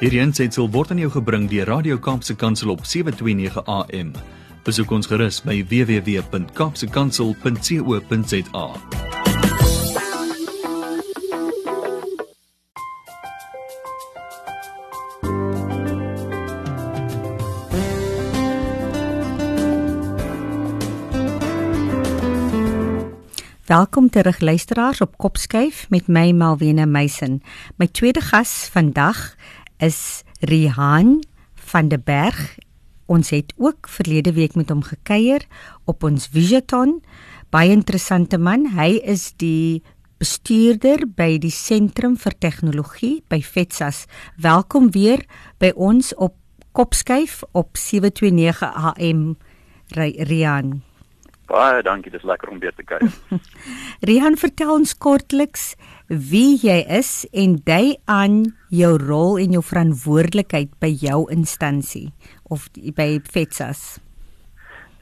Hierdie aanseit word aan jou gebring deur Radio Kaapse Kansel op 7:29 AM. Besoek ons gerus by www.kapsekansel.co.za. Welkom terug luisteraars op Kopskuif met my Malwena Meisen. My tweede gas vandag is Rihan van der Berg. Ons het ook verlede week met hom gekuier op ons Visioton. Baie interessante man. Hy is die bestuurder by die Sentrum vir Tegnologie by FETSAS. Welkom weer by ons op Kopskuif op 729 AM. Rihan. Baie dankie, dis lekker om weer te kuier. Rihan, vertel ons kortliks wie jy is en dui aan jou rol en jou verantwoordelikheid by jou instansie of by FETSAS.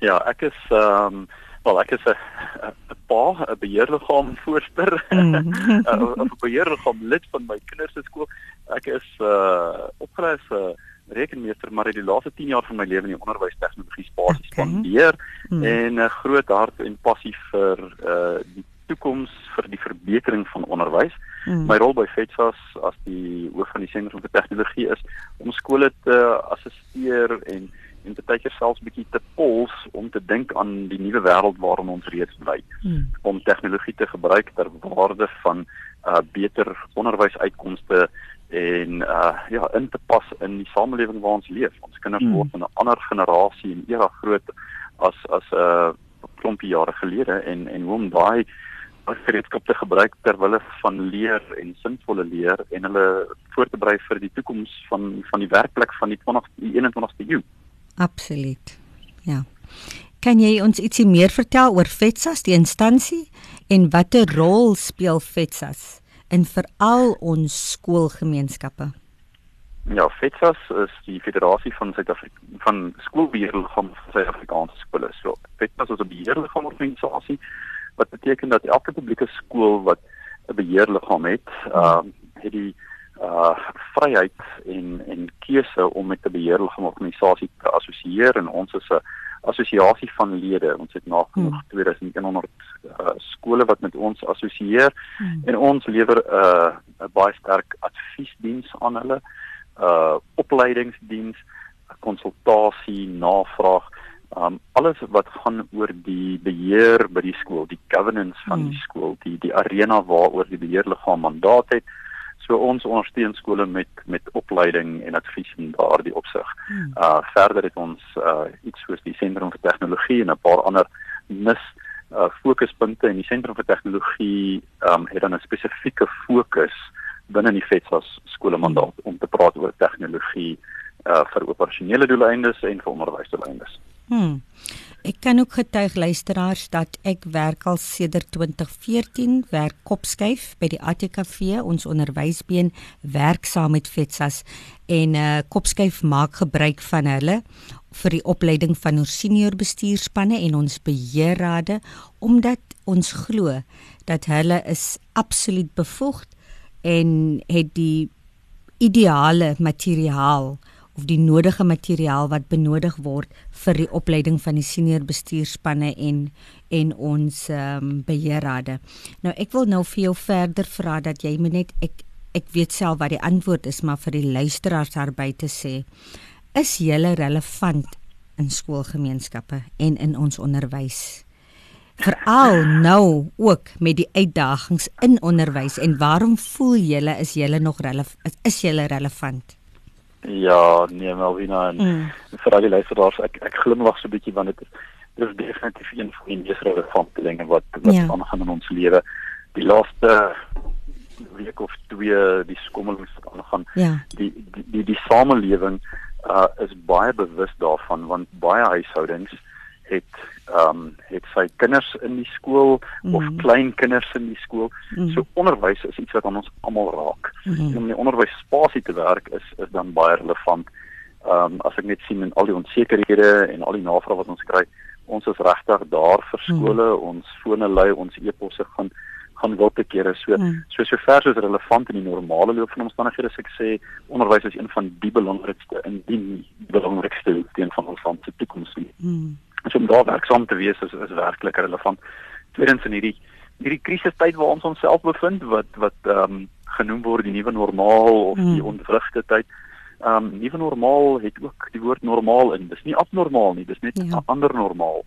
Ja, ek is ehm um, wel ek is 'n pa, 'n beheerliggaam voorsteur. Mm. 'n beheerliggaam lid van my kinders se skool. Ek is uh opgelei as 'n rekenmeester maar het die laaste 10 jaar van my lewe in die onderwystegnologie spasie spandeer okay. hmm. en 'n uh, groot hart en passie vir uh die toekoms vir die verbetering van onderwys. Hmm. My rol by FETSAS as die hoof van die sentrum vir tegnologie is om skole te assisteer en en baie keer selfs bietjie te pols om te dink aan die nuwe wêreld waarin ons reeds bly. Hmm. Om tegnologie te gebruik ter waarde van uh beter onderwysuitkomste en uh ja in te pas in die samelewing waar ons leef. Ons kinders mm. word in 'n ander generasie en era groot as as 'n uh, klompie jare gelede en en hoe om daai gereedskap te gebruik ter wille van leer en sinvolle leer en hulle voor te berei vir die toekoms van van die werkplek van die 20 die 21ste eeu. Absoluut. Ja. Kan jy ons ietsie meer vertel oor FETSAS die instansie en watter rol speel FETSAS? In veral ons skoolgemeenskappe? Ja, FETSAS is die Federasie van Suid-Afrika van skoolbeheerliggame van Suid-Afrikaanse skole. So, FETSAS is 'n beheerliggaam organisasie wat beteken dat elke publieke skool wat 'n beheerliggaam het, uh, het die uh vryheid en en keuse om met 'n beheerliggaam organisasie te assosieer en ons is 'n assosiasie van lede. Ons het nagenoeg hmm. 2100 uh, skole wat met ons assosieer hmm. en ons lewer 'n uh, 'n baie sterk adviesdiens aan hulle, uh opleidingsdiens, konsultasie, navraag, um alles wat gaan oor die beheer by die skool, die governance van hmm. die skool, die die arena waaroor die beheerliggaam mandaat het. So ons ondersteun skole met met opleiding en advies in daardie opsig. Hmm. Uh verder het ons uh iets soos die sentrum vir tegnologie en 'n paar ander mis uh fokuspunte en die sentrum vir tegnologie um het dan 'n spesifieke fokus binne die FETSAS skole mandaat om te praat oor tegnologie uh vir operasionele doeleindes en vir onderwysdoeleindes. Hmm. Ek kan ook getuig luisteraars dat ek werk al sedert 2014 werk kopskuif by die ATKV ons onderwysbeen werk saam met FETSAS en uh kopskuif maak gebruik van hulle vir die opleiding van ons senior bestuurspanne en ons beheerrade omdat ons glo dat hulle is absoluut bevoegd en het die ideale materiaal of die nodige materiaal wat benodig word vir die opleiding van die senior bestuurspanne en en ons ehm um, beheerrade. Nou ek wil nou vir jou verder vra dat jy moet net ek ek weet self wat die antwoord is, maar vir die luisteraars daarby te sê, is jy relevant in skoolgemeenskappe en in ons onderwys? Veral nou ook met die uitdagings in onderwys en waarom voel julle is julle nog relevant is julle relevant? Ja, nee, Melvina en mm. vir al die luisteraars, ek ek glimlag so 'n bietjie want dit is dis definitief een van die mees relevante dinge wat wat ja. aangaan in ons lewe. Die laaste week of twee die skommel wat aangaan. Ja. Die, die die die samelewing uh is baie bewus daarvan want baie huishoudings het ehm um, het sy kinders in die skool mm. of klein kinders in die skool. Mm. So onderwys is iets wat aan ons almal raak. Mm. Om in die onderwysspasie te werk is is dan baie relevant. Ehm um, as ek net sien in al die onsekerhede en al die navrae wat ons kry, ons is regtig daar vir skole, mm. ons fone lui, ons e-posse gaan gaan wil te kere so mm. so so ver soos relevant in die normale loop van omstandighede sê ek sê onderwys is een van die belangrikste in die belangrikste deel van ons land se toekoms. Mm. So om daar werksaam te wees is is werklik relevant. Tweedens in hierdie hierdie krisistyd waar ons onsself bevind wat wat ehm um, genoem word die nuwe normaal of die ontwrigte tyd. Ehm um, nuwe normaal het ook die woord normaal in. Dis nie abnormaal nie, dis net 'n ja. ander normaal.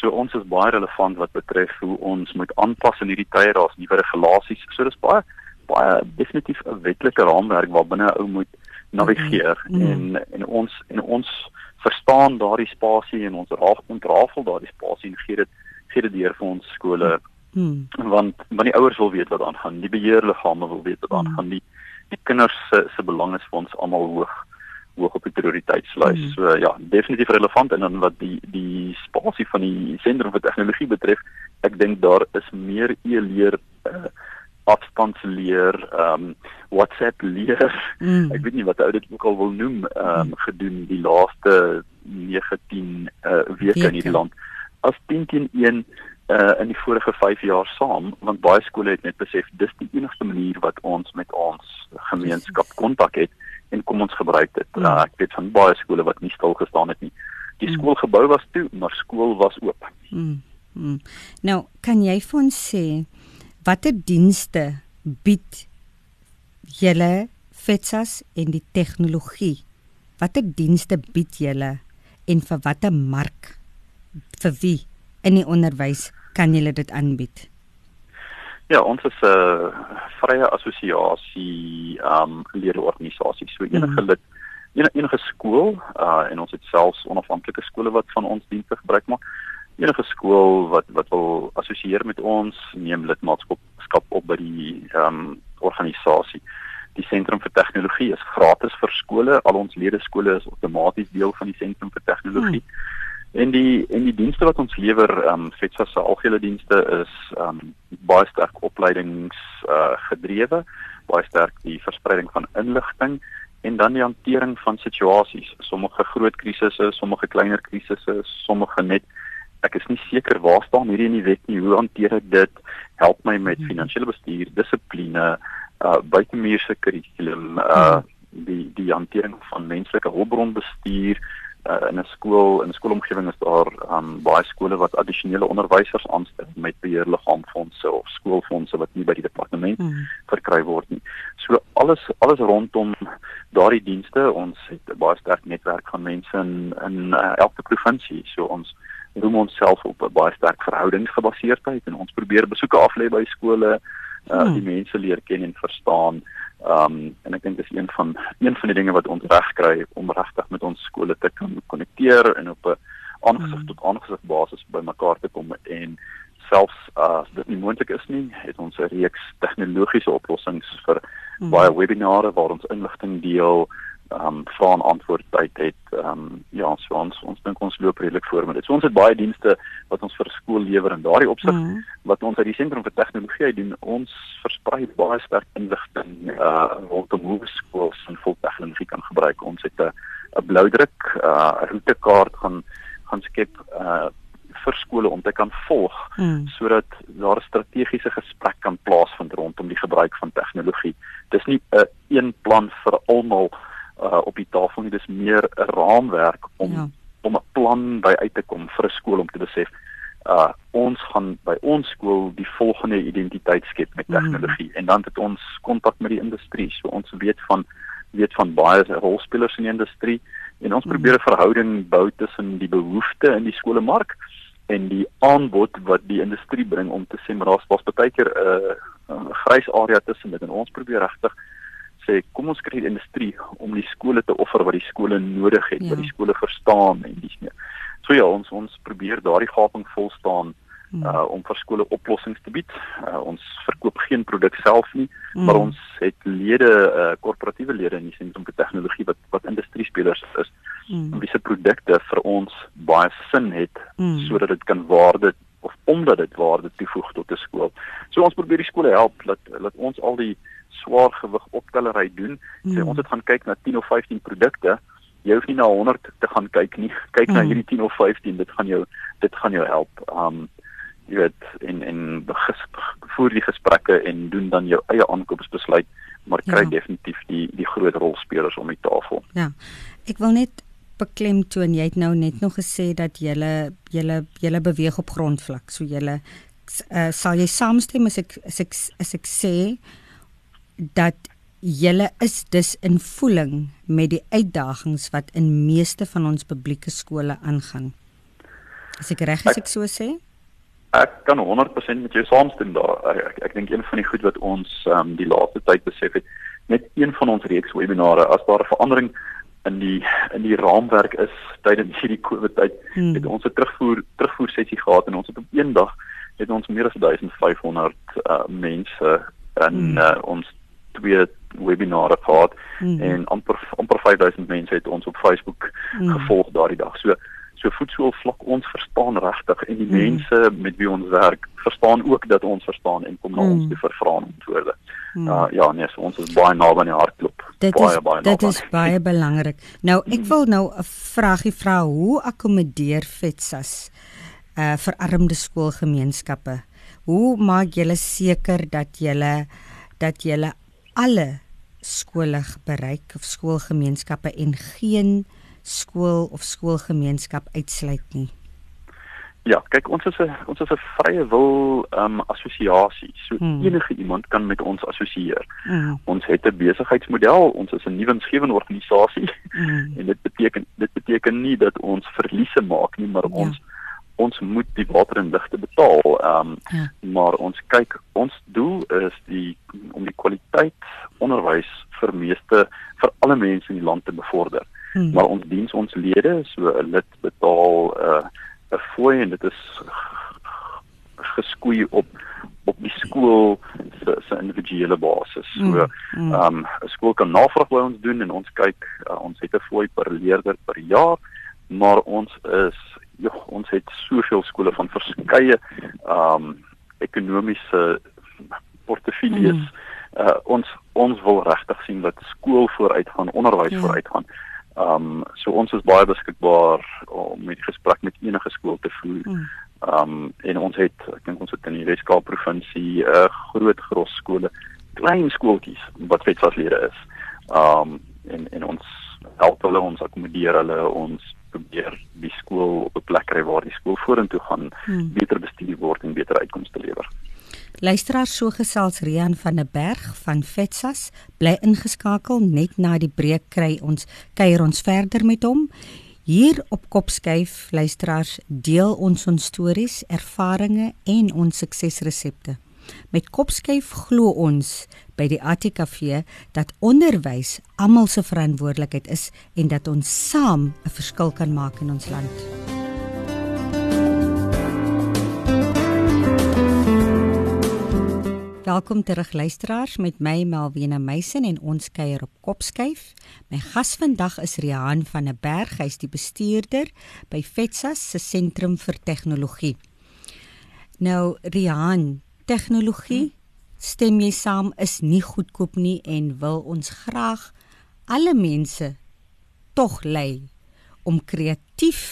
So ons is baie relevant wat betref hoe ons moet aanpas in hierdie tye daar's nuwe regulasies. So dis baie baie definitief 'n wetlike raamwerk waarbinne 'n ou moet navigeer mm -hmm. en en ons en ons verstaan daardie spasie en ons raaf ontrafel daardie spasie en gee dit gee dit deur vir ons skole. Mm -hmm. Want want die ouers wil weet wat aangaan, die beheerliggame wil weet wat aangaan, die die kinders se se belang is vir ons almal hoog hoog op die prioriteitslys. Mm. So ja, definitief relevant en dan wat die die spasie van die sentrum vir tegnologie betref, ek dink daar is meer e-leer uh, afstandsleer, ehm um, WhatsApp leer. Mm. Ek weet nie wat ou dit ook al wil noem, ehm um, gedoen die laaste 19 uh, weke in hierdie land. As 10 teen 1 uh in die vorige 5 jaar saam want baie skole het net besef dis die enigste manier wat ons met ons gemeenskap kontak het en kom ons gebruik dit. Mm. Uh, ek weet van baie skole wat nie stil gestaan het nie. Die mm. skoolgebou was toe, maar skool was oop. Mm. Mm. Nou, kan jy vir ons sê watter dienste bied julle FETSAS en die tegnologie? Watter dienste bied julle en vir watter mark? Vir wie in die onderwys kan julle dit aanbied? Ja, ons is 'n uh, vrye assosiasie um leerorganisasie. So enige mm. lid enige, enige skool uh en ons het selfs onafhanklike skole wat van ons dienste gebruik maak. Enige skool wat wat wil assosieer met ons, neem lidmaatskap op by die um organisasie. Die sentrum vir tegnologie is gratis vir skole. Al ons lede skole is outomaties deel van die sentrum vir tegnologie. Mm. En die en die dienste wat ons lewer, ehm um, FETSA se algehele dienste is ehm um, baie sterk opleidings uh gedrewe, baie sterk die verspreiding van inligting en dan die hantering van situasies, sommige groot krisisse, sommige kleiner krisisse, sommige net ek is nie seker waar staan hierdie in die wet nie, hoe hanteer ek dit? Help my met hmm. finansiële bestuur, dissipline, uh buitemuurse kurrikulum, uh hmm. die die hantering van menslike hulpbronbestuur uh, in 'n skool in 'n skoolomgewing is daar um, baie skole wat addisionele onderwysers aanstel met beheerliggaamfondse of skoolfondse wat nie by die departement mm. verkry word nie. So alles alles rondom daardie dienste, ons het 'n baie sterk netwerk van mense in in uh, elke provinsie. So ons roem onsself op 'n baie sterk verhoudingsgebaseerdheid en ons probeer besoeke aflê by skole, uh, mm. die mense leer ken en verstaan. Ehm um, en ek dink dis een van een van die dinge wat ons regkry om regtig met ons skole te kan konnekteer en op 'n aangesig mm. tot aangesig basis bymekaar te kom en selfs as dit nie moontlik is nie, het ons 'n reeks tegnologiese oplossings vir mm. baie webinare waar ons inligting deel, ehm um, vra en antwoord tyd het. Ehm um, ja, so ons ons dink ons loop redelik voor met dit. So ons het baie dienste wat ons vir skool lewer in daardie opsig mm. wat ons uit die sentrum vir tegnologie doen. Ons versprei baie sterk inligting uh rondom hoe skole sinvol tegnologie kan gebruik. Ons het 'n 'n bloudruk, uh 'n roetekaart gaan gaan skep uh vir skole om te kan volg mm. sodat daar 'n strategiese gesprek kan plaasvind rondom die gebruik van tegnologie. Dis nie 'n een plan vir almal uh, op die tafel nie, dis meer 'n raamwerk om ja. om 'n plan by uit te kom vir 'n skool om te besef uh ons gaan by ons skool die volgende identiteit skep met mm. tegnologie mm. en dan het ons kontak met die industrie. So ons weet van weet van baie rolspelers in die industrie en ons mm. probeer 'n verhouding bou tussen die behoeftes in die skolemark en die aanbod wat die industrie bring om te sê maar daar's was baie keer 'n uh, uh, grys area tussen dit en ons probeer regtig sê kom ons kry die industrie om die skole te offer wat die skole nodig het, ja. wat die skole verstaan en dis meer. So ja, ons ons probeer daardie gaping vol staan hmm. uh om vir skole oplossings te bied. Uh, ons verkoop geen produk self nie, mm. maar ons het lede, uh korporatiewe lede in die sentrum vir tegnologie wat wat industriespelers is. Mm. Wie se produkte vir ons baie sin het mm. sodat dit kan waarde of omdat dit waarde toevoeg tot 'n skool. So ons probeer die skole help dat dat ons al die swaar gewig optellery doen. Mm. So ons het gaan kyk na 10 of 15 produkte jy hoef nie na 100 te gaan kyk nie. Kyk mm. na hierdie 10 of 15, dit gaan jou dit gaan jou help. Um jy weet en en voer die gesprekke en doen dan jou eie aankoopsbesluit maar kry ja. definitief die die groot rolspelers om die tafel. Ja. Ek wil net beklemtoon jy het nou net nog gesê dat jy jy jy beweeg op grondvlak. So jy uh, sal jy saamstem as ek as ek as ek sê dat julle is dus in voeling met die uitdagings wat in meeste van ons publieke skole aangaan. As ek reg is ek so sê? Ek kan 100% met jou saamstem daar. Ek ek, ek dink een van die goed wat ons um, die laaste tyd besef het met een van ons reeks webinare as daar 'n verandering in die in die raamwerk is tydens hierdie COVID tyd hmm. het ons 'n terugvoer terugvoer sessie gehad en ons het op een dag het ons meer as 1500 uh, mense in hmm. uh, ons twee webinare gehad hmm. en amper amper 5000 mense het ons op Facebook hmm. gevolg daardie dag. So so voetsoel vlak ons verstaan regtig en die hmm. mense met wie ons werk verstaan ook dat ons verstaan en kom na hmm. ons te vir vrae en antwoorde. Hmm. Uh, ja, nee, so ons is baie naby aan die hartklop. Dit baie, is baie dit is baie belangrik. Nou ek hmm. wil nou 'n vragie vra, hoe akkommodeer FETSAS uh verarmde skoolgemeenskappe? Hoe maak julle seker dat julle dat julle alle skole bereik of skoolgemeenskappe en geen skool of skoolgemeenskap uitsluit nie. Ja, kyk ons is 'n ons is 'n vrye wil ehm um, assosiasie. So hmm. enige iemand kan met ons assosieer. Hmm. Ons het 'n besigheidsmodel, ons is 'n nuwensgewende organisasie. Hmm. En dit beteken dit beteken nie dat ons verliese maak nie, maar ja. ons ons moet die water en ligte betaal. Ehm um, ja. maar ons kyk ons doel is die om die kwaliteit onderwys vir meeste vir alle mense in die land te bevorder. Hmm. Maar ons diens ons lede, so 'n lid betaal 'n uh, 'n fooi en dit is geskoei op op die skool se se individuele basis. So hmm. Hmm. ehm um, 'n skool kan navraag by ons doen en ons kyk uh, ons het 'n fooi per leerder per jaar, maar ons is ja, ons het soveel skole van verskeie ehm um, ekonomiese portefeuilles. Mm. Uh ons ons wil regtig sien dat skool vooruit gaan, onderwys ja. vooruit gaan. Ehm um, so ons is baie beskikbaar om met gesprek met enige skool te voer. Mm. Ehm um, en ons het ek dink ons het in die Weskaap provinsie 'n uh, groot gros skole, klein skooltjies wat wetsaslede is. Ehm um, en en ons help hulle ons akkommodeer hulle ons probeer die skool op 'n plek kry waar die skool vorentoe gaan hmm. beter bestuur word en beter uitkomste lewer. Luisteraar so gesels Rian van der Berg van Fetsas bly ingeskakel net na die breek kry ons kuier ons verder met hom. Hier op Kopskyf luisteraars deel ons ons stories, ervarings en ons suksesresepte. Met Kopskyf glo ons by die ATKV dat onderwys almal se verantwoordelikheid is en dat ons saam 'n verskil kan maak in ons land. Welkom terug luisteraars met my Melvina Meisen en ons kuier op Kopskyf. My gas vandag is Riaan van der Berg, hy's die bestuurder by FETSAS se sentrum vir tegnologie. Nou Riaan, tegnologie stem jy saam is nie goedkoop nie en wil ons graag alle mense tog lei om kreatief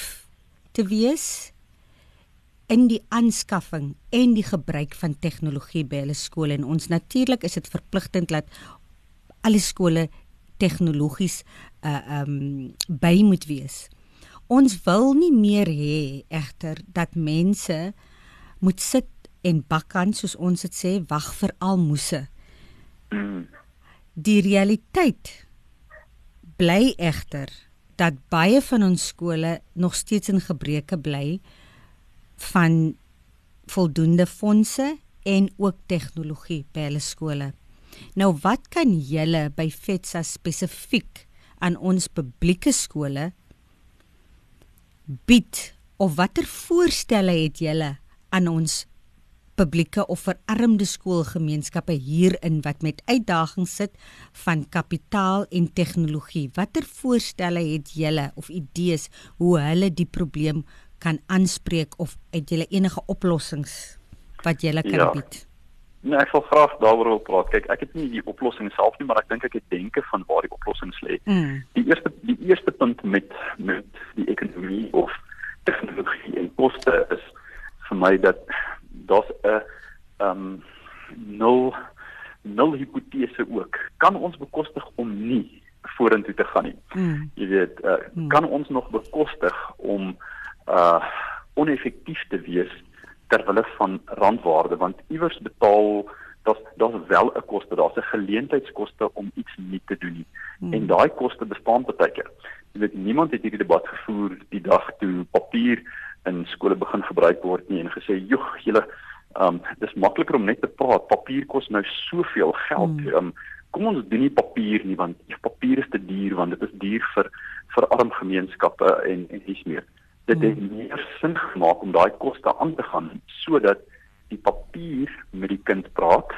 te wees in die aanskaffing en die gebruik van tegnologie by hulle skole en ons natuurlik is dit verpligtend dat alle skole tegnologies uh um by moet wees. Ons wil nie meer hê egter dat mense moet sit en bakkan soos ons dit sê wag vir almoese. Die realiteit bly egter dat baie van ons skole nog steeds in gebreke bly van voldoende fondse en ook tegnologie by hulle skole. Nou wat kan julle by FETSA spesifiek aan ons publieke skole bied of watter voorstelle het julle aan ons publieke of verarmde skoolgemeenskappe hierin wat met uitdagings sit van kapitaal en tegnologie. Watter voorstelle het julle of idees hoe hulle die probleem kan aanspreek of het julle enige oplossings wat julle kan ja. bied? Nee, ek wil graag daaroor wil praat. Kyk, ek het nie die oplossing self nie, maar ek dink ek het denke van waar die oplossings lê. Mm. Die eerste die eerste punt met met die ekonomie of tegnologie en koste is vir my dat nul nul hipotese ook. Kan ons bekostig om nie vorentoe te gaan nie? Mm. Jy weet, uh, mm. kan ons nog bekostig om uh oneffektief te wees ter wille van randwaarde want iewers betaal dat daar's wel 'n koste, daar's 'n geleentheidskoste om iets nie te doen nie. Hmm. En daai koste bestaan baie keer. Jy weet niemand het hierdie debat gevoer die dag toe papier in skole begin gebruik word nie en gesê, "Joeg, julle um dis makliker om net te praat. Papier kos nou soveel geld. Hmm. Um kom ons doen nie papier nie want papier is te duur want dit is duur vir vir arm gemeenskappe en en dis meer." Dit het hmm. meer sin gemaak om daai koste aan te gaan sodat die papier met die kind praat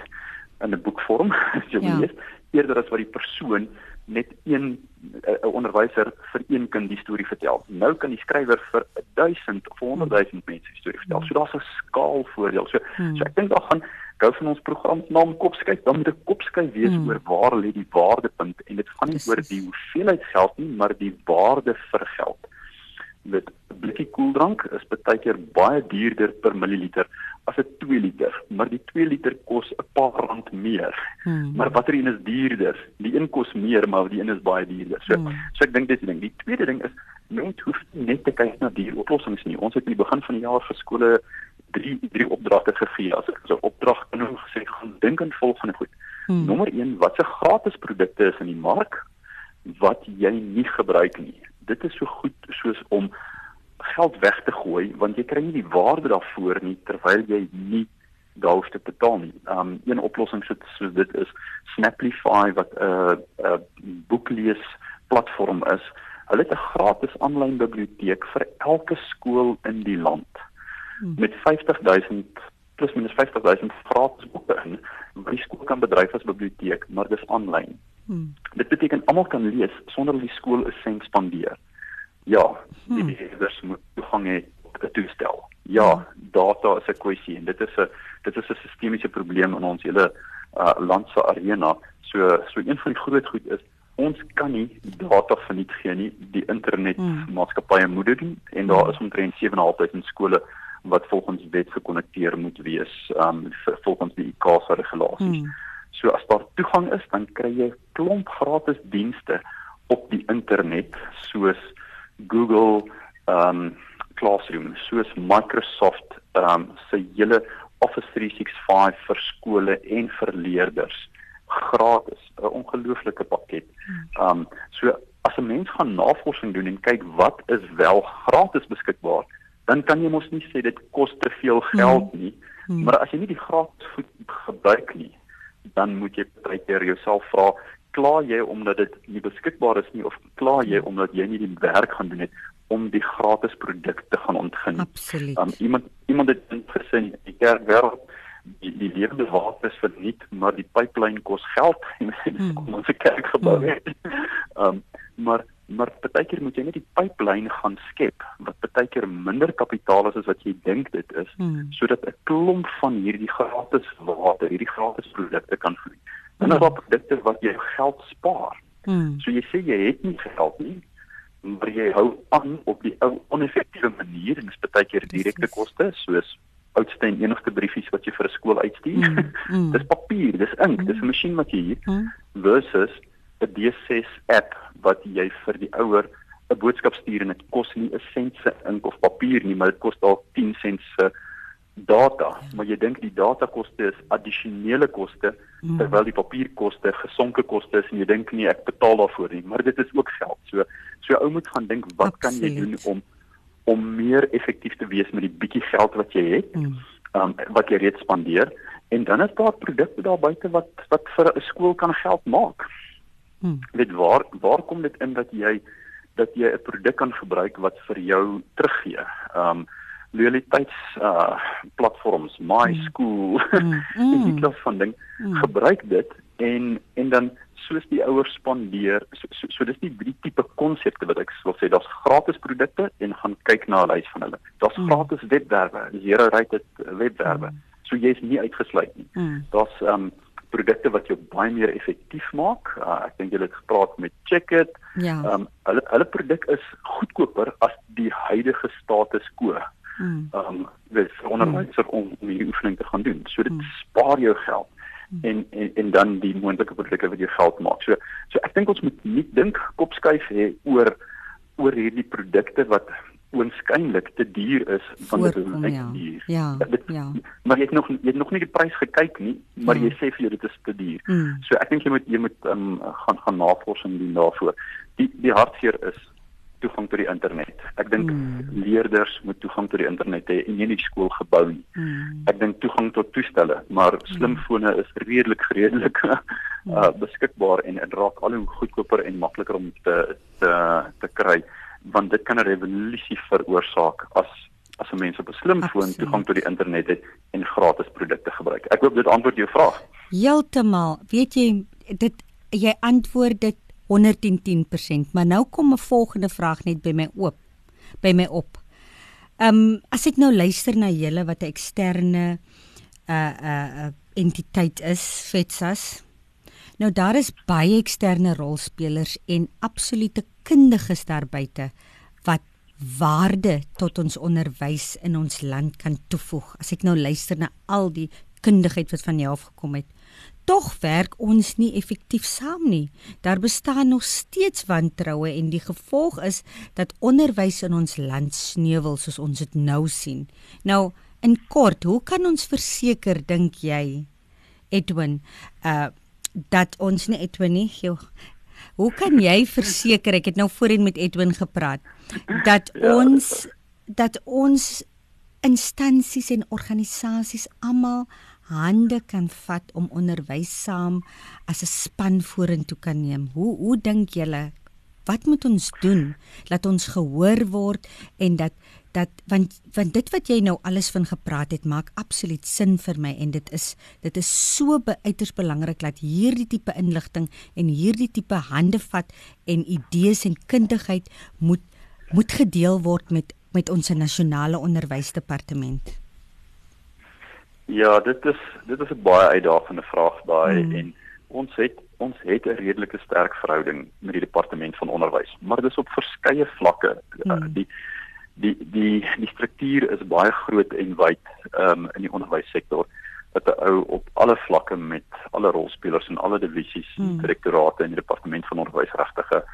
in 'n boekvorm, as jy ja. weet, eerder as wat die persoon net een 'n onderwyser vir een kind die storie vertel. Nou kan die skrywer vir 1000 of 100 000 hmm. mense die storie vertel. So daar's 'n skaalvoordeel. So hmm. so ek dink daar gaan gou van ons program naam kopskyk, dan moet 'n kopskyk wees hmm. oor waar lê die waardepunt en dit gaan nie oor die hoeveelheid geld nie, maar die waarde vir geld. Met 'n blikkie koeldrank is baie keer baie duurder per mililiter as 'n 2 liter, maar die 2 liter kos 'n paar rand meer. Hmm. Maar watter een is duurder? Die een kos meer, maar die een is baie duurder. So, hmm. so ek dink dis die ding. Die tweede ding is mens hoef net te kyk na die oplossings nie. Ons het in die begin van die jaar vir skole drie drie opdragte gegee. As ek so opdrag kan noem gesê gaan dink aan volgende goed. Hmm. Nommer 1, wat se gratis produkte is in die mark wat jy nie gebruik nie. Dit is so goed soos om geld weg te gooi want jy kry nie die waarde daarvoor nie terwyl jy nie daar te betaal nie. Um een oplossing so, so dit is Snaplify wat 'n uh, 'n uh, boeklees platform is. Hulle het 'n gratis aanlyn biblioteek vir elke skool in die land hmm. met 50000 plus minus 50000 gratis boeke in die skool kan bedryf as biblioteek, maar dis aanlyn. Hmm. Dit beteken almal kan lees sonder dat die skool 'n sent spandeer. Ja, die hmm. beheerders moet toegang hê tot 'n toestel. Ja, hmm. data is 'n kwessie en dit is 'n dit is 'n sistemiese probleem in ons hele uh, land se arena. So so een van die groot goed is ons kan nie data verniet gee nie. Die internet hmm. maatskappye moet dit doen en daar is omtrent 7.500 skole wat volgens wet gekonnekteer moet wees um volgens die ICASA regulasies. Hmm. So as daar toegang is, dan kry jy klomp gratis dienste op die internet soos Google um Classroom soos Microsoft um se hele Office 365 vir skole en vir leerders gratis 'n ongelooflike pakket. Um so as 'n mens gaan navorsing doen en kyk wat is wel gratis beskikbaar, dan kan jy mos nie sê dit kos te veel geld hmm. nie. Hmm. Maar as jy nie die gratis goed gebruik nie, dan moet jy baie keer jouself vra kla jy omdat dit nie beskikbaar is nie of kla jy omdat jy nie die werk gaan doen het om die gratis produkte gaan ontgin. Absoluut. Um, iemand iemand het gesê die kerk wêreld die die lewende water is verniet, maar die pipeline kos geld en hmm. kom ons kerk gebou hmm. het. Um maar maar baie keer moet jy net die pipeline gaan skep wat baie keer minder kapitaal is as wat jy dink dit is hmm. sodat 'n klomp van hierdie gratis water, hierdie gratis produkte kan vloei. Dan is daar produkte wat jou geld spaar. Hmm. So jy sê jy het nie geld nie, maar jy hou aan op die ou oneffektiewe manier en dit is baie keer direkte koste soos oudste en enigste briefies wat jy vir 'n skool uitstuur. Mm, mm. dis papier, dis ink, mm. dis 'n masjien wat jy hier mm. versus 'n D6 app wat jy vir die ouer 'n boodskap stuur en dit kos nie 'n sent se ink of papier nie, maar dit kos dalk 10 sent se data, maar jy dink die datakoste is addisionele koste mm. terwyl die papierkoste gesonke koste is en jy dink nee ek betaal daarvoor nie, maar dit is ook geld. So so ou moet gaan dink wat Absoluut. kan jy doen om om meer effektief te wees met die bietjie geld wat jy het. Mm. Um wat jy reeds spandeer en dan is daar produkte daar buite wat wat vir 'n skool kan geld maak. Mm. Dit waar waar kom dit in dat jy dat jy 'n produk kan gebruik wat vir jou teruggee. Um loyaliteits uh platforms my mm. school mm. mm. die klas van ding mm. gebruik dit en en dan soos die ouers spandeer so so, so dis nie drie tipe konsepte wat ek wil sê daar's gratis produkte en gaan kyk na 'n lys van hulle daar's mm. gratis webwerwe zero rated webwerwe mm. so jy's nie uitgesluit nie mm. daar's um produkte wat jou baie meer effektief maak. Uh, ek dink julle het gepraat met Checkit. Ja. Um hulle hulle produk is goedkoper as die huidige status quo. Hmm. Ehm um, dis onderwyser hmm. om om hierdie oefening te gaan doen. So dit hmm. spaar jou geld. en en en dan die moontlike produkte wat jy geld maak. So so ek dink ons moet nie dink kopskuif hê oor oor hierdie produkte wat oënskynlik te duur is van dit ja. duur. Ja. Dit, ja. Maar jy het nog jy het nog nie die prys gekyk nie, maar ja. jy sê vir jou dit is te duur. Mm. So ek dink jy moet jy moet um, gaan gaan navorsing doen daarvoor. Die die hartseer is toegang tot die internet. Ek dink mm. leerders moet toegang tot die internet hê en nie net skool gebou nie. Mm. Ek dink toegang tot toestelle, maar slimfone is redelik redelik uh, beskikbaar en dit raak al hoe goedkoper en makliker om te te te kry want dit kan 'n revolusie veroorsaak as as mense op 'n slimfoon toegang tot die internet het en gratis produkte gebruik. Ek hoop dit antwoord jou vraag. Heeltemal. Weet jy dit jy antwoord dit 110%, maar nou kom 'n volgende vraag net by my oop by my op. Ehm um, as ek nou luister na julle wat 'n eksterne uh uh entiteit is, FETSAS. Nou daar is baie eksterne rolspelers en absolute kundiges daar buite wat waarde tot ons onderwys in ons land kan toevoeg. As ek nou luister na al die kundigheid wat van jou af gekom het, tog werk ons nie effektief saam nie. Daar bestaan nog steeds wantroue en die gevolg is dat onderwys in ons land sneuwel soos ons dit nou sien. Nou in kort, hoe kan ons verseker dink jy Edwin, uh dat ons nie Edwin nie, joh, Hoe kan jy verseker ek het nou voorheen met Edwin gepraat dat ja, ons dat ons instansies en organisasies almal hande kan vat om onderwys saam as 'n span vorentoe kan neem. Hoe hoe dink julle wat moet ons doen dat ons gehoor word en dat dat want want dit wat jy nou alles van gepraat het maak absoluut sin vir my en dit is dit is so uiters belangrik dat hierdie tipe inligting en hierdie tipe handevat en idees en kundigheid moet moet gedeel word met met ons nasionale onderwysdepartement. Ja, dit is dit is 'n baie uitdagende vraag daai hmm. en ons het ons het 'n redelike sterk verhouding met die departement van onderwys, maar dit is op verskeie vlakke. Hmm. Die die die die struktuur is baie groot en wyd um, in die onderwyssektor wat 'n ou op alle vlakke met alle rolspelers en alle divisies, hmm. direktorate en die departement van onderwys regtige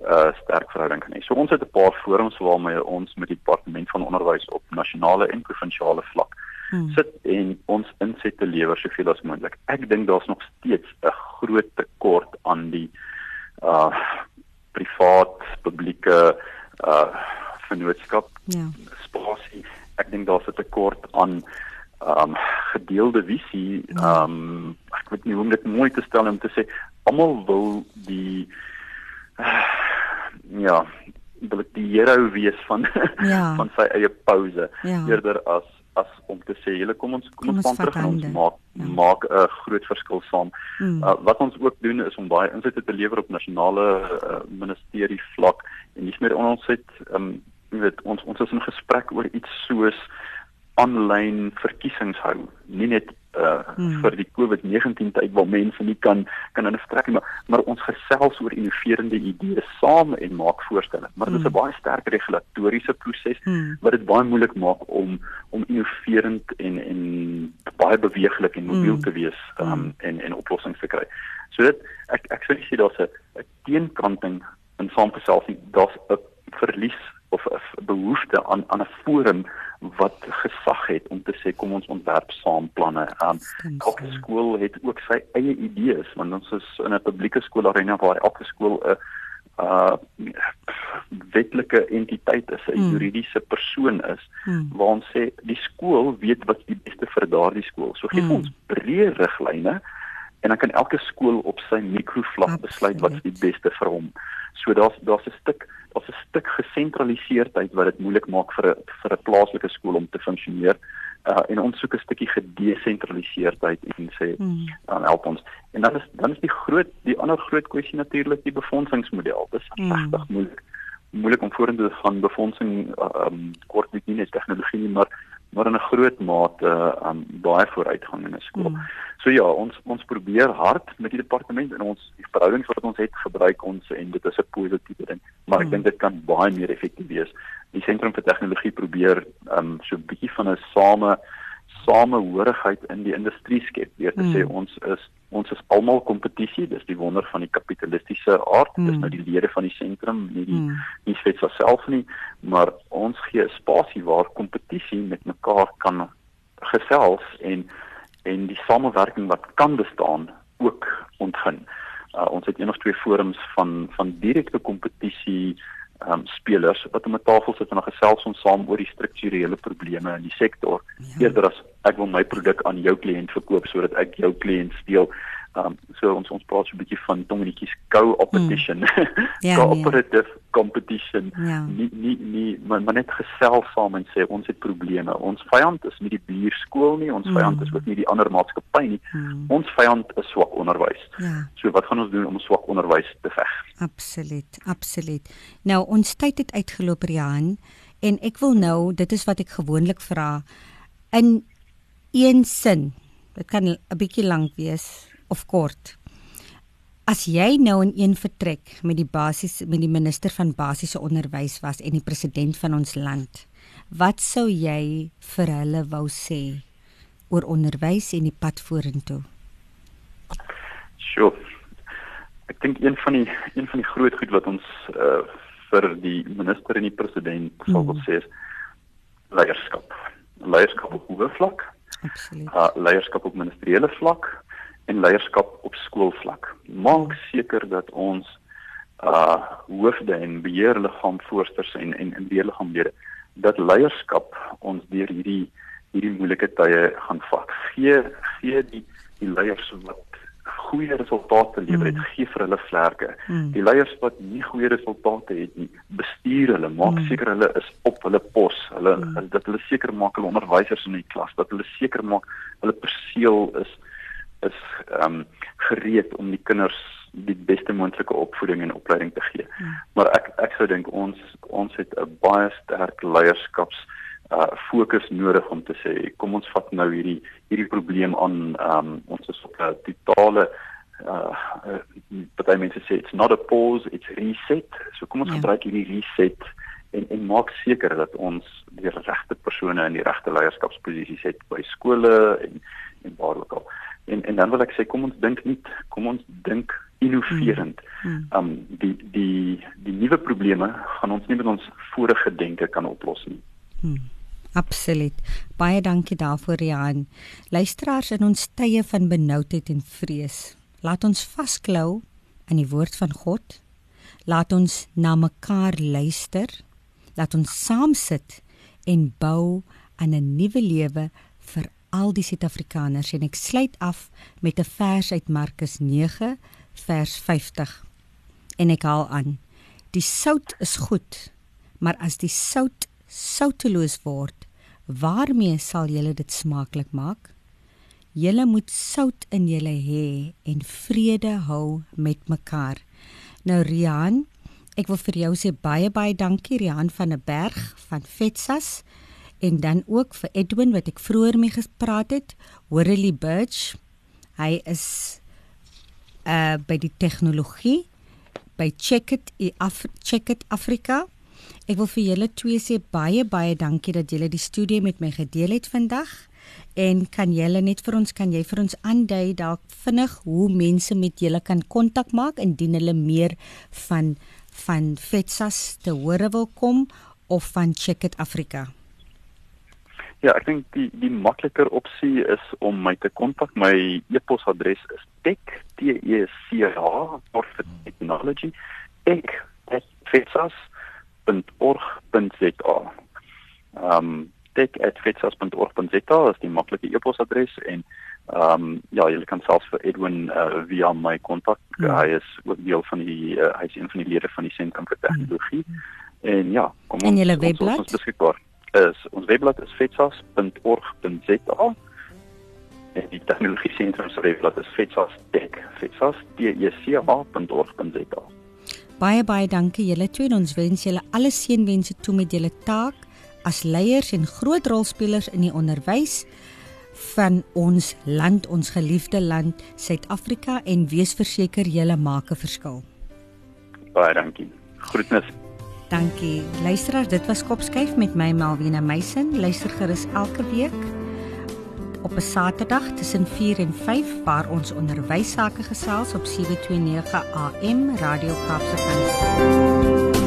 uh sterk verhouding kan hê. So ons het 'n paar forums waarmee ons met die departement van onderwys op nasionale en provinsiale vlak hmm. sit en ons insette lewer soveel as moontlik. Ek dink daar's nog steeds 'n groot tekort aan die uh privaat publieke uh vennootskap ja. spasie. Ek dink daar's 'n tekort aan um, gedeelde visie. Ja. Um, ek weet nie hoe om dit mooi te stel om te sê almal wil die uh, ja, wil die hero wees van ja. van sy eie pouse ja. eerder as as om te sê julle kom ons kom, kom ons van terug en ons maak ja. maak 'n groot verskil saam. Mm. Uh, wat ons ook doen is om baie insette te lewer op nasionale uh, ministerie vlak en dis meer ons het um, jy weet ons ons is in gesprek oor iets soos aanlyn verkiesings hou nie net uh hmm. vir die COVID-19 tyd waar mense nie kan kan in 'n vertrek nie maar maar ons gesels oor innoverende idees saam en maak voorstelle maar dit is 'n hmm. baie sterk regulatoriese proses hmm. wat dit baie moeilik maak om om innoverend en en baie beweeglik en mobiel hmm. te wees um hmm. en en oplossings te kry. So dit ek ek sê jy daar's 'n teenkanting in saamgesels daar's 'n verlies of 'n behoefte aan aan 'n forum wat gesag het om te sê kom ons ontwerp saam planne. Um, elke skool het ook sy eie idees want ons is in 'n publieke skoolarena waar elke skool 'n uh wetlike entiteit is, 'n hmm. juridiese persoon is hmm. waar ons sê die skool weet wat die beste vir daardie skool. So gee hmm. ons breë riglyne en dan kan elke skool op sy mikrovlak besluit wat die beste vir hom. So daar's daar's 'n stuk daar's 'n stuk gesentraliseerdheid wat dit moeilik maak vir 'n vir 'n plaaslike skool om te funksioneer. Uh en ons soek 'n stukkie gedesentraliseerdheid en sê hmm. dan help ons. En dan is dan is die groot die ander groot kwessie natuurlik die befondsingsmodel. Dit is hmm. regtig moeilik moeilik om vorentoe te gaan befondsing uh, um kort nie net tegnologie nie maar maar in 'n groot mate uh, um baie vooruitgang in 'n skool. Hmm. So ja, ons ons probeer hard met die departement en ons die verhoudings wat ons het gebruik ons en dit is 'n positiewe ding, maar ek hmm. dink dit kan baie meer effektief wees. Die sentrum vir tegnologie probeer um so 'n bietjie van 'n same samehorigheid in die industrie skep. Deur te mm. sê ons is ons is almal kompetisie, dis die wonder van die kapitalistiese aard. Mm. Dis nou die lede van die sentrum, nie die mm. nie Swets self nie, maar ons gee 'n spasie waar kompetisie met mekaar kan gesels en en die samewerking wat kan bestaan ook ontgin. Uh, ons het een of twee forums van van direkte kompetisie um, spelers wat om 'n tafel sit en dan gesels ons saam oor die strukturele probleme in die sektor ja. eerder as ek wil my produk aan jou kliënt verkoop sodat ek jou kliënt steel. Um so ons ons praat so 'n bietjie van tongenetjies co-opetition. Mm. Ja, Cooperative ja. competition. Ja. Nie nie nie maar, maar net gesels saam en sê ons het probleme. Ons vyand is nie die buurskool nie, ons mm. vyand is ook nie die ander maatskappy nie. Mm. Ons vyand is swak onderwys. Ja. So wat gaan ons doen om swak onderwys te veg? Absoluut, absoluut. Nou ons tyd het uitgeloop Rian en ek wil nou, dit is wat ek gewoonlik vra in een sin. Dit kan 'n bietjie lank wees of kort. As jy nou in een vertrek met die basis met die minister van basiese onderwys was en die president van ons land, wat sou jy vir hulle wou sê oor onderwys en die pad vorentoe? Sjoe. Ek dink een van die een van die groot goed wat ons uh, vir die minister en die president mm. sal wil sê is leierskap. Leierskap op hoë vlak Absoluut. Uh, leierskap op ministeriële vlak en leierskap op skoolvlak. Maak seker dat ons uh hoofde en beheerliggaamvoorsters en en en beheerliggaamlede dat leierskap ons deur hierdie hierdie moeilike tye gaan vat. Gee gee die die leiers wat goeie resultate lewer het, mm. gee vir hulle vlerke. Mm. Die leiers wat nie goeie resultate het nie, bestuur hulle, maak mm. seker hulle is op hulle pos. Hulle mm. dat hulle seker maak hulle onderwysers in die klas, dat hulle seker maak hulle perseel is is ehm um, gereed om die kinders die beste moontlike opvoeding en opleiding te gee. Mm. Maar ek ek sou dink ons ons het 'n baie sterk leierskaps uh fokus nodig om te sê kom ons vat nou hierdie hierdie probleem aan um ons is op 'n totale uh baie mense sê it's not a pause it's reset so kom ons ja. gebruik hierdie reset en en maak seker dat ons die regte persone in die regte leierskapsposisies het by skole en en waar ook al en en dan wil ek sê kom ons dink nie kom ons dink innoverend. Mm. Um die die die nuwe probleme gaan ons nie met ons vorige denke kan oplos nie. Mm. Absoluut. Baie dankie daarvoor Rian. Luisteraars in ons tye van benoudheid en vrees, laat ons vasklou in die woord van God. Laat ons na mekaar luister. Laat ons saam sit en bou aan 'n nuwe lewe vir al die Suid-Afrikaners en ek sluit af met 'n vers uit Markus 9 vers 50. En ek haal aan: Die sout is goed, maar as die sout souteloos word, waarmee sal julle dit smaaklik maak? Julle moet sout in julle hê en vrede hou met mekaar. Nou Rian, ek wil vir jou sê baie baie dankie Rian van 'n berg van Vetsas en dan ook vir Edwin wat ek vroeër mee gepraat het, Horely Birch. Hy is uh by die tegnologie by Checkit Af Checkit Afrika. Ek wil vir julle twee sê baie baie dankie dat julle die studie met my gedeel het vandag. En kan julle net vir ons kan jy vir ons aandui dalk vinnig hoe mense met julle kan kontak maak indien hulle meer van van Fetsas te hore wil kom of van Checkit Afrika? Ja, ek dink die die makliker opsie is om my te kontak. My e-posadres is tech e tech@fetsas.org.za. Ehm um, tech@fetsas.org.za is die maklike e-posadres en ehm um, ja, jy kan selfs vir Edwin uh, via my kontak. Ja. Hy is ook deel van die uh, hy is een van die lede van die sentrum vir tegnologie. Ja. En ja, kom ons En julle webblad is beskikbaar is ons webblad is fetsas.org.za en die tegnologie sentrum se webblad is fetsas.tech fetsas.tech.org.za Baie baie dankie julle twee en ons wens julle alle seënwense toe met julle taak as leiers en groot rolspelers in die onderwys van ons land, ons geliefde land Suid-Afrika en wees verseker julle maak 'n verskil. Baie dankie. Groetnisse. Dankie. Luisteraars, dit was Kopskyf met my Malwena Meisen. Luister gerus elke week op 'n Saterdag tussen 4 en 5 waar ons onderwys sake gesels op 729 AM Radio Kaapse Kansel.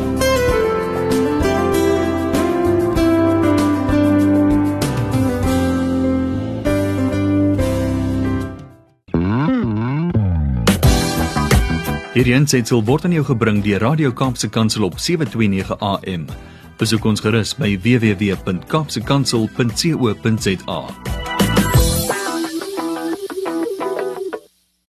Hierdie aanseit sal word aan jou gebring deur Radio Kaapse Kansel op 729 AM. Besoek ons gerus by www.kapsekansel.co.za.